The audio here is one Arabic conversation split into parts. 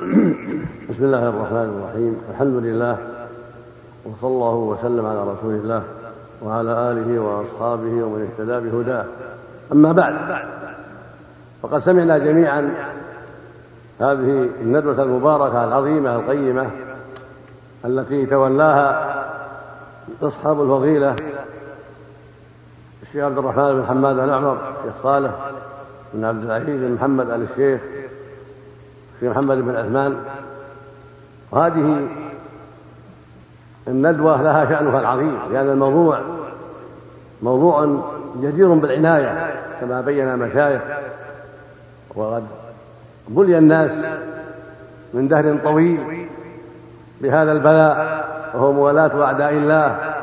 بسم الله الرحمن الرحيم. الحمد لله وصلى الله وسلم على رسول الله وعلى آله وأصحابه ومن اهتدى بهداه. أما بعد فقد سمعنا جميعا هذه الندوة المباركة العظيمة القيمة التي تولاها أصحاب الفضيلة الشيخ عبد الرحمن بن حماد بن عمر الشيخ صالح بن عبد العزيز بن محمد آل الشيخ الشيخ محمد بن عثمان وهذه الندوة لها شأنها العظيم لأن الموضوع موضوع جدير بالعناية كما بين المشايخ وقد بلي الناس من دهر طويل بهذا البلاء وهو موالاة أعداء الله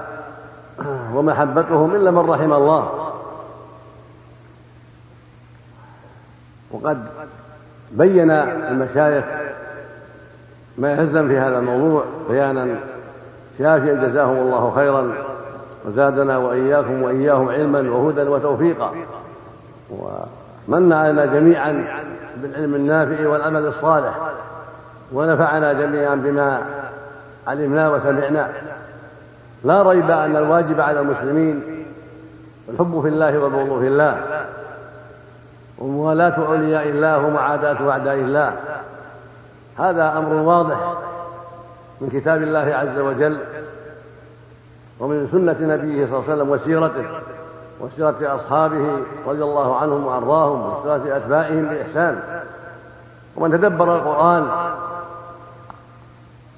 ومحبتهم إلا من رحم الله. وقد بين المشايخ ما يلزم في هذا الموضوع بيانا. شافيا جزاهم الله خيرا وزادنا وإياكم وإياهم علما وهدى وتوفيقا. ومن علينا جميعا بالعلم النافع والعمل الصالح. ونفعنا جميعا بما علمنا وسمعنا. لا ريب أن الواجب على المسلمين الحب في الله والبغض في الله. وموالاة أولياء الله ومعاداة أعداء الله. هذا أمر واضح من كتاب الله عز وجل ومن سنة نبيه صلى الله عليه وسلم وسيرته وسيرة أصحابه رضي الله عنهم وأرضاهم وسيرة أتباعهم بإحسان. ومن تدبر القرآن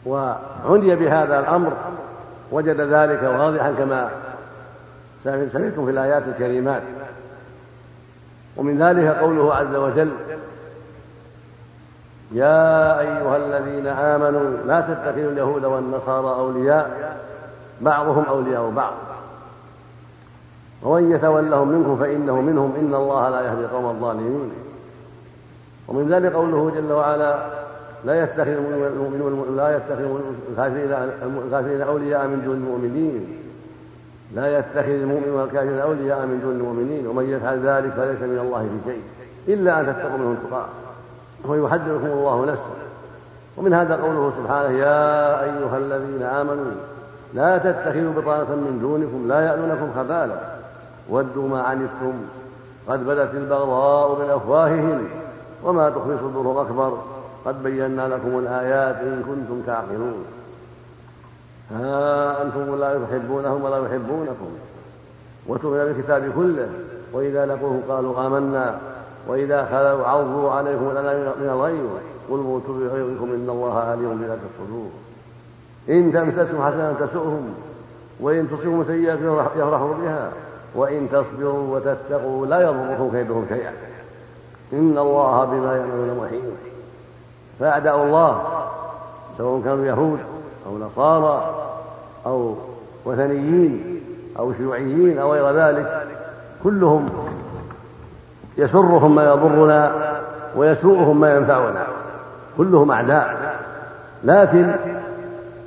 وعني بهذا الأمر وجد ذلك واضحا كما سمعتم في الآيات الكريمات. ومن ذلك قوله عز وجل يا أيها الذين آمنوا لا تتخذوا اليهود والنصارى أولياء بعضهم أولياء بعض. ومن يتولهم منكم فإنه منهم إن الله لا يهدي القوم الظالمين. ومن ذلك قوله جل وعلا لا يتخذ المؤمنون لا يتخذ الكافرين أولياء من دون المؤمنين. لا يتخذ المؤمن والكافر أولياء من دون المؤمنين ومن يفعل ذلك فليس من الله في شيء إلا أن تتقوا منهم تقاة. ويحذركم الله نفسه. ومن هذا قوله سبحانه يا أيها الذين آمنوا لا تتخذوا بطانة من دونكم لا يألونكم خبالا. ودوا ما عنتم. قد بدت البغضاء من أفواههم وما تخفي صدورهم أكبر. قد بينا لكم الآيات إن كنتم تعقلون. ها أنتم لا تحبونهم ولا يحبونكم. وتؤمن بالكتاب كله. وإذا لقوه قالوا آمنا. وإذا خلوا عرضوا عليكم الأنام من الغيظ. قل موتوا بغيظكم إن الله عليم بذات الصدور. إن تمسسهم حسنة تسؤهم. وإن تصبهم سيئة يفرحوا بها. وإن تصبروا وتتقوا لا يضركم كيدهم شيئا. إن الله بما يعملون محيط. فأعداء الله سواء كانوا يهود أو نصارى أو وثنيين أو شيوعيين أو غير ذلك كلهم يسرهم ما يضرنا ويسوءهم ما ينفعنا كلهم أعداء. لكن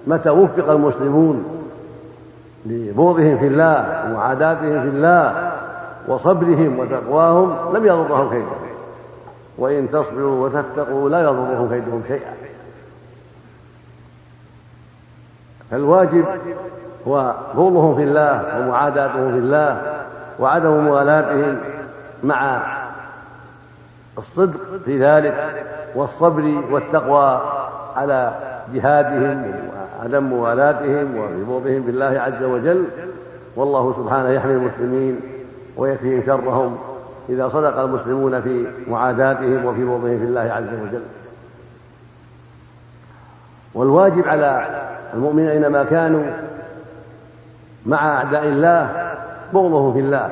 متى وفق المسلمون لبغضهم في الله ومعاداتهم في الله وصبرهم وتقواهم لم يضرهم كيدهم. وإن تصبروا وتتقوا لا يضرهم كيدهم شيئا. فالواجب هو بغضهم في الله ومعاداتهم في الله وعدم موالاتهم مع الصدق في ذلك والصبر والتقوى على جهادهم وعدم موالاتهم وبغضهم بالله عز وجل. والله سبحانه يحمي المسلمين ويكفيهم شرهم إذا صدق المسلمون في معاداتهم وفي بغضهم في الله عز وجل. والواجب على المؤمنين أينما كانوا مع أعداء الله بغضهم في الله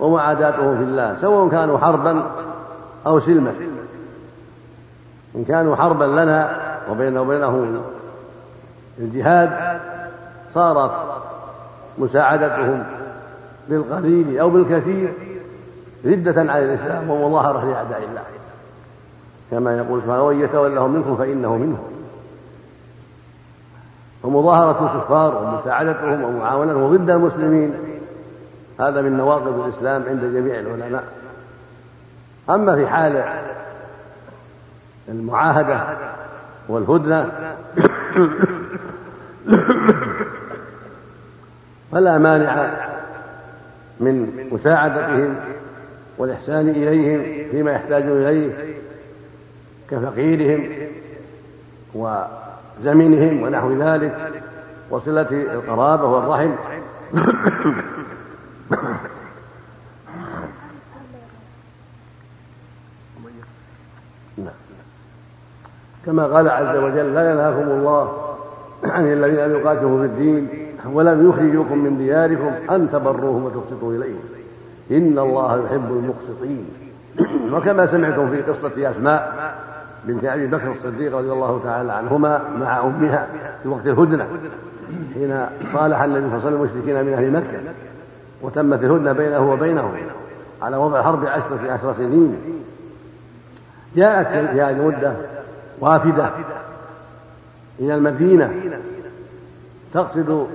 ومعاداتهم في الله سواء كانوا حربا أو سلما. إن كانوا حربا لنا وبيننا وبينهم الجهاد صارت مساعدتهم بالقليل أو بالكثير ردة على الإسلام ومظاهرة لأعداء الله. كما يقول سبحانه ومن يتولهم منكم فإنه منهم. ومظاهرة الكفار ومساعدتهم ومعاونتهم ضد المسلمين. هذا من نواقض الإسلام عند جميع العلماء. أما في حال المعاهدة والهدنة فلا مانع من مساعدتهم والإحسان إليهم فيما يحتاجون إليه كفقيرهم وزمنهم ونحو ذلك وصلة القرابة والرحم. كما قال عز وجل لا ينهاكم الله عن الذين لم يقاتلوا في الدين ولم يخرجوكم من دياركم أن تبروهم وتقسطوا إليهم. إن الله يحب المقسطين. وكما سمعتم في قصة أسماء بنت أبي بكر الصديق رضي الله تعالى عنهما مع أمها في وقت الهدنة حين صالح النبي صلى الله عليه وسلم المشركين من أهل مكة وتمت الهدنة بينه وبينهم على وضع حرب عشرة عشر سنين. جاءت في هذه المدة وافدة إلى المدينة تقصد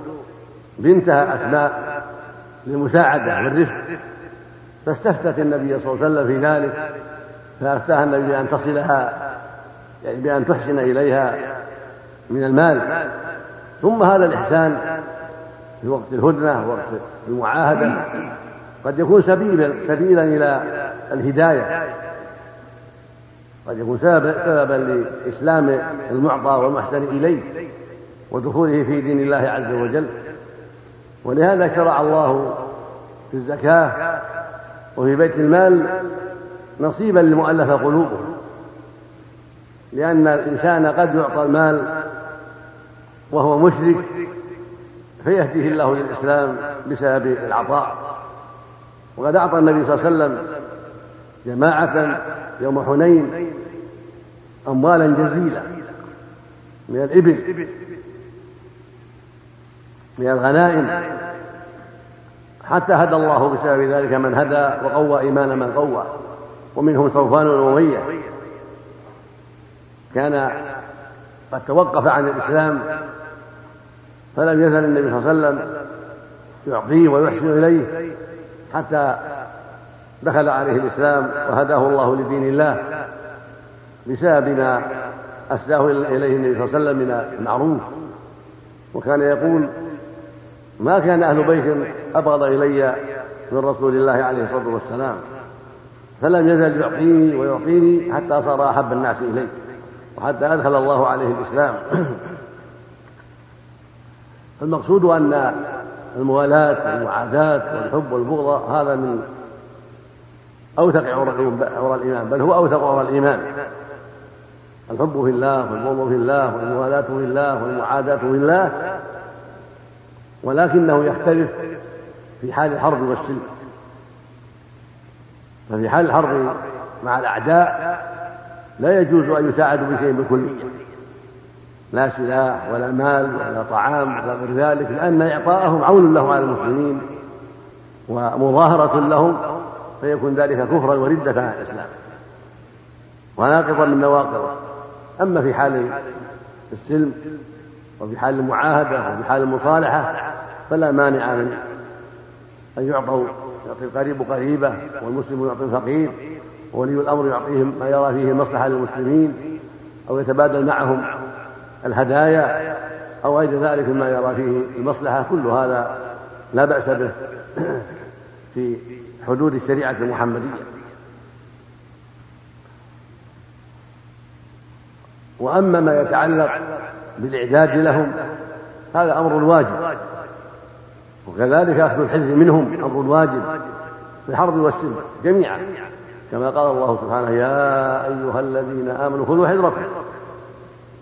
بنتها أسماء للمساعدة والرفق. فاستفتت النبي صلى الله عليه وسلم في ذلك فأفتاها النبي بأن تصلها يعني بأن تحسن إليها من المال. ثم هذا الإحسان في وقت الهدنة ووقت المعاهدة. قد يكون سبيلا سبيلا إلى الهداية. قد يكون سببا لإسلام المعطى والمحسن إليه ودخوله في دين الله عز وجل. ولهذا شرع الله في الزكاة وفي بيت المال نصيبا لمؤلف قلوبهم. لأن الإنسان قد يعطى المال وهو مشرك فيهديه الله للإسلام بسبب العطاء. وقد أعطى النبي صلى الله عليه وسلم جماعة يوم حنين أموالا جزيلة من الإبل من الغنائم. حتى هدى الله بسبب ذلك من هدى وقوى إيمان من قوى ومنهم صوفان الأمية كان قد توقف عن الإسلام فلم يزل النبي صلى الله عليه وسلم يعطيه ويحسن إليه حتى دخل عليه الإسلام وهداه الله لدين الله بسبب ما أسداه إليه النبي صلى الله عليه وسلم من المعروف. وكان يقول ما كان أهل بيت أبغض إلي من رسول الله عليه الصلاة والسلام. فلم يزل يعطيني ويعطيني حتى صار أحب الناس إليه. وحتى أدخل الله عليه الإسلام. المقصود أن الموالاة والمعاداة والحب والبغض هذا من أوثق عرى الإيمان بل هو أوثق عرى الإيمان. الحب في الله والبغض في الله والموالاة في الله والمعاداة في الله ولكنه يختلف في حال الحرب والسلم. ففي حال الحرب مع الأعداء لا يجوز أن يساعدوا بشيء بالكلية لا سلاح ولا مال ولا طعام ولا غير ذلك لأن إعطاءهم عون له على المسلمين ومظاهرة لهم فيكون ذلك كفرا وردة عن الإسلام. وناقضا من نواقضه. أما في حال السلم وفي حال المعاهدة وفي حال المصالحة فلا مانع من أن يعطوا يعطي القريب قريبة والمسلم يعطي الفقير. وولي الأمر يعطيهم ما يرى فيه مصلحة للمسلمين أو يتبادل معهم الهدايا أو غير ذلك مما يرى فيه المصلحة. كل هذا لا بأس به في حدود الشريعة المحمدية. وأما ما يتعلق بالإعداد لهم هذا أمر واجب وكذلك أخذ الحذر منهم أمر واجب في الحرب والسلم جميعا. كما قال الله سبحانه يا أيها الذين آمنوا خذوا حذركم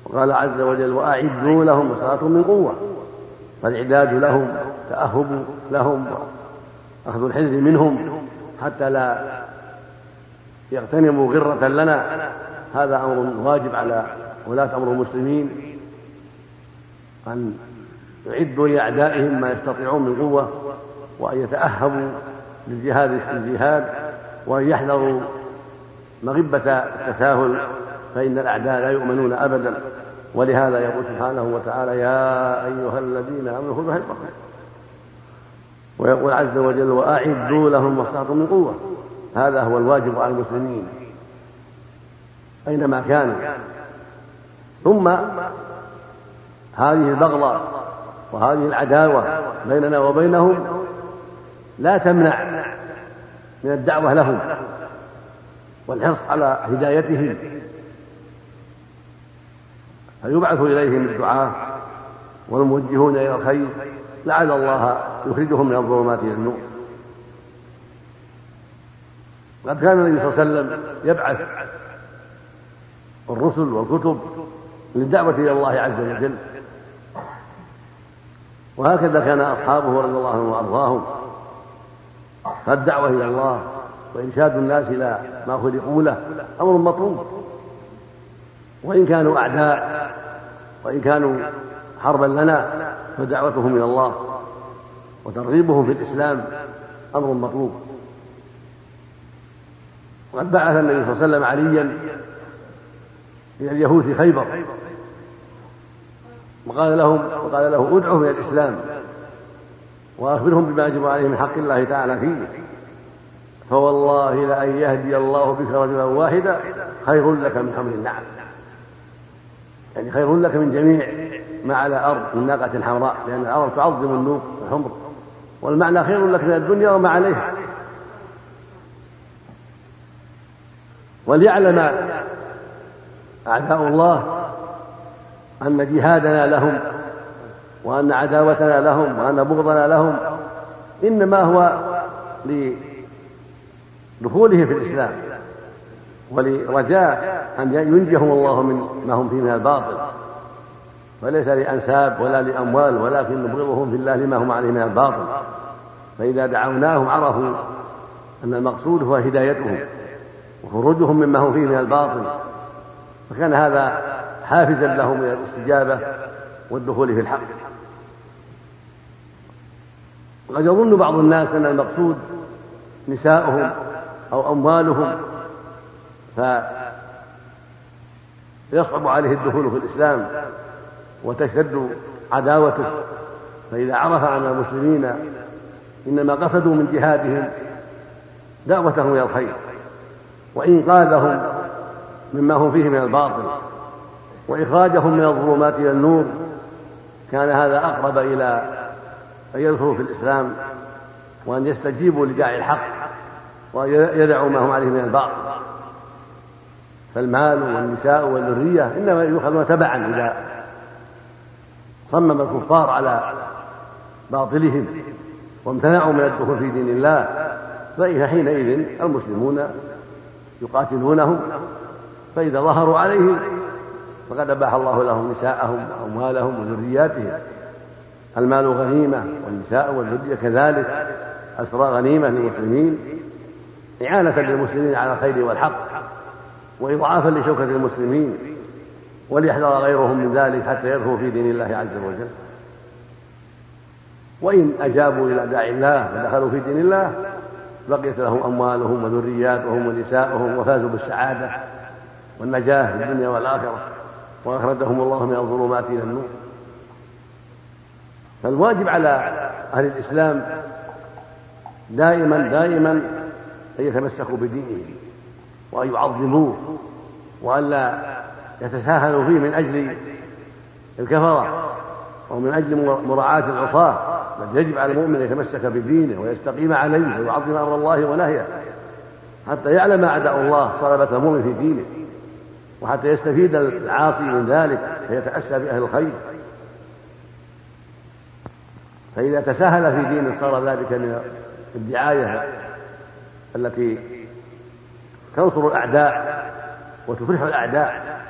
وقال عز وجل وأعدوا لهم وصلاة من قوة. فالإعداد لهم تأهب لهم أخذ الحذر منهم حتى لا يغتنموا غرة لنا. هذا أمر واجب على ولاة أمر المسلمين. أن يعدوا لأعدائهم ما يستطيعون من قوة وأن يتأهبوا للجهاد الجهاد. وأن يحذروا مغبة التساهل فإن الأعداء لا يؤمنون أبدا. ولهذا يقول سبحانه وتعالى يا أيها الذين آمنوا خذوا حذركم. ويقول عز وجل وأعدوا لهم ما استطعتم من قوة. هذا هو الواجب على المسلمين. أينما كانوا. ثم هذه البغضة وهذه العداوة بيننا وبينهم لا تمنع من الدعوة لهم والحرص على هدايتهم فيبعث إليهم الدعاة والموجهون إلى الخير لعل الله يخرجهم من الظلمات إلى النور. قد كان النبي صلى الله عليه وسلم يبعث الرسل والكتب للدعوة إلى الله عز وجل. وهكذا كان أصحابه رضي الله عنهم وأرضاهم. فالدعوة إلى الله وإرشاد الناس إلى ما خلقوا له أمر مطلوب. وإن كانوا أعداء وإن كانوا حربا لنا فدعوتهم إلى الله وترغيبهم في الإسلام أمر مطلوب. وقد بعث النبي صلى الله عليه وسلم عليا إلى اليهود في خيبر وقال لهم وقال له ادعهم إلى الإسلام. وأخبرهم بما يجب عليهم من حق الله تعالى فيه. فوالله لأن يهدي الله بك رجلا واحدا خير لك من حمل النعم. يعني خير لك من جميع ما على أرض من ناقة حمراء لأن العرب تعظم النوق والحمر. والمعنى خير لك من الدنيا وما عليها. وليعلم أعداء الله أن جهادنا لهم وأن عداوتنا لهم وأن بغضنا لهم إنما هو لدخولهم في الإسلام ولرجاء أن ينجيهم الله من ما هم فيه من الباطل وليس لأنساب ولا لأموال ولكن نبغضهم في الله لما هم عليه من الباطل فإذا دعوناهم عرفوا أن المقصود هو هدايتهم وخروجهم مما هم فيه من الباطل فكان هذا حافزا لهم إلى الاستجابة والدخول في الحق. وقد يظن بعض الناس أن المقصود نساؤهم أو أموالهم فيصعب عليه الدخول في الإسلام وتشتد عداوته. فإذا عرف أن المسلمين إنما قصدوا من جهادهم دعوتهم إلى الخير وإنقاذهم مما هم فيه من الباطل وإخراجهم من الظلمات إلى النور. كان هذا أقرب إلى أن يدخلوا في الإسلام وأن يستجيبوا لداعي الحق ويدعوا ما هم عليه من الباطل. فالمال والنساء والذرية إنما يؤخذون تبعا إذا صمم الكفار على باطلهم وامتنعوا من الدخول في دين الله فإذا حينئذ المسلمون يقاتلونهم فإذا ظهروا عليهم فقد أباح الله لهم نساءهم وأموالهم وذرياتهم. المال غنيمة والنساء والذرية كذلك أسرى غنيمة للمسلمين إعانة للمسلمين على الخير والحق وإضعافا لشوكة المسلمين وليحذر غيرهم من ذلك حتى يدخلوا في دين الله عز وجل. وإن أجابوا إلى داعي الله ودخلوا في دين الله بقيت لهم أموالهم وذرياتهم ونساؤهم وفازوا بالسعادة والنجاة في الدنيا والآخرة وأخرجهم الله من الظلمات إلى النور. فالواجب على أهل الإسلام دائما دائما أن يتمسكوا بدينهم وأن يعظموه وألا يتساهلوا فيه من أجل الكفرة أو من أجل مراعاة العصاة بل يجب على المؤمن أن يتمسك بدينه ويستقيم عليه ويعظم أمر الله ونهيه حتى يعلم أعداء الله صلبة المؤمن في دينه وحتى يستفيد العاصي من ذلك فيتأسى بأهل الخير. فإذا تساهل في دينه صار ذلك من الدعاية التي تنصر الأعداء وتفرح الأعداء.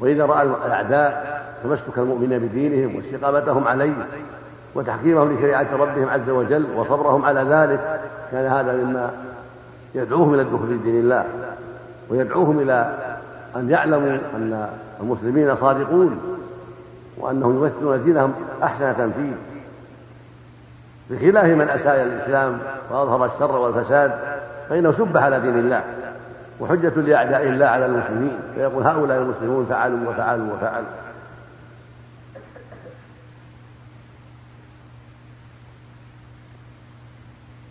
وإذا رأى الأعداء تمسك المؤمنين بدينهم واستقامتهم عليه وتحكيمهم لشريعة ربهم عز وجل وصبرهم على ذلك كان هذا مما يدعوهم إلى الدخول في دين الله. ويدعوهم إلى أن يعلموا أن المسلمين صادقون وأنهم يمثلون دينهم أحسن فيه بخلاف من أساء الإسلام وأظهر الشر والفساد فإنه سب على دين الله وحجة لأعداء الله على المسلمين فيقول هؤلاء المسلمون فعلوا وفعلوا وفعلوا.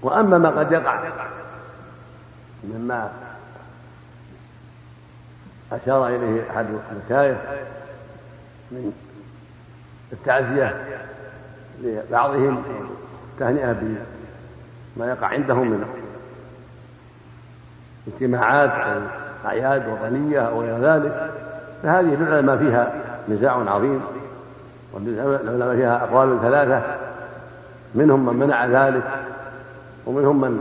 وأما ما قد يقع مما أشار إليه أحد المشايخ من التعزية لبعضهم تهنئة بما يقع عندهم من اجتماعات أو أعياد وطنية أو غير ذلك فهذه للعلماء فيها نزاع عظيم والعلماء فيها أقوال ثلاثة. منهم من منع ذلك ومنهم من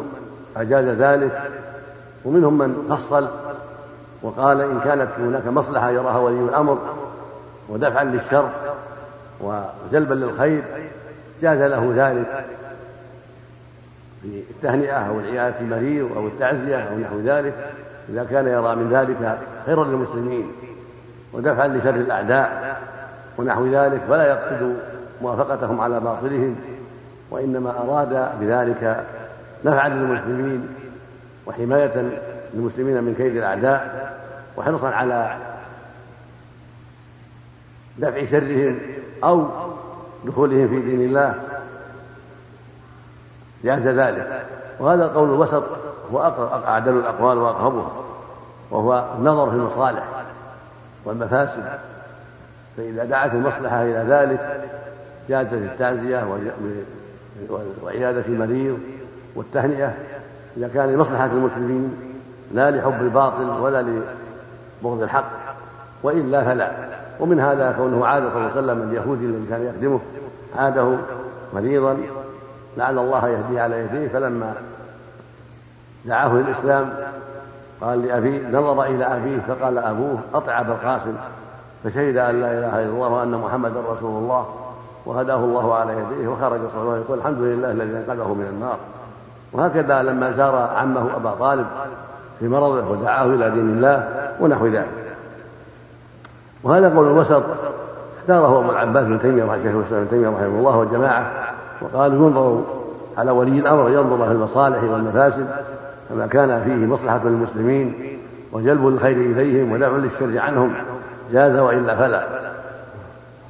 أجاز ذلك ومنهم من فصل وقال إن كانت هناك مصلحة يراها ولي الأمر ودفعا للشر وجلبا للخير جاز له ذلك. في التهنئة أو العيادة المريض أو التعزية أو نحو ذلك إذا كان يرى من ذلك خيرا للمسلمين ودفعا لشر الأعداء ونحو ذلك فلا يقصد موافقتهم على باطلهم وإنما أراد بذلك نفعا للمسلمين وحماية للمسلمين من كيد الأعداء وحرصا على دفع شرهم أو دخولهم في دين الله. جاز ذلك. وهذا القول الوسط هو أعدل الأقوال وأقربها وهو النظر في المصالح والمفاسد. فإذا دعت المصلحة إلى ذلك جازت التعزية وعيادة المريض والتهنئة. إذا كان لمصلحة المسلمين لا لحب الباطل ولا لبغض الحق وإلا فلا. ومن هذا كونه عاد صلى الله عليه وسلم اليهودي الذي كان يخدمه عاده مريضا لعل الله يهديه على يديه فلما دعاه للإسلام قال لأبيه نظر إلى أبيه فقال أبوه أطع أبا القاسم فشهد أن لا إله إلا الله وأن محمدا رسول الله وهداه الله على يديه وخرج صلى الله عليه وسلم يقول الحمد لله الذي أنقذه من النار. وهكذا لما زار عمه أبا طالب في مرضه ودعاه إلى دين الله ونحو ذلك. وهذا قول الوسط اختاره أبو العباس بن تيمية الإسلام ابن تيمية رحمه الله والجماعة وقالوا ينظر على ولي الأمر ينظر في المصالح والمفاسد فما كان فيه مصلحة للمسلمين وجلب الخير إليهم ودفع للشر عنهم جاز وإلا فلا.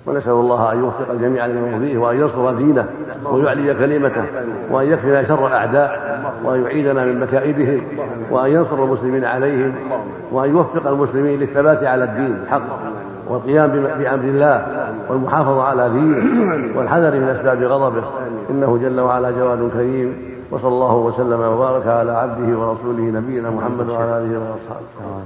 ونسأل الله أن يوفق الجميع لما يرضيه وأن ينصر دينه ويعلي كلمته وأن يكفينا شر الأعداء وأن يعيدنا من مكائدهم وأن ينصر المسلمين عليهم وأن يوفق المسلمين للثبات على الدين الحق والقيام بأمر الله والمحافظة على دينه والحذر من أسباب غضبه. إنه جل وعلا جواد كريم. وصلى الله وسلم وبارك على عبده ورسوله نبينا محمد وعلى آله وأصحابه.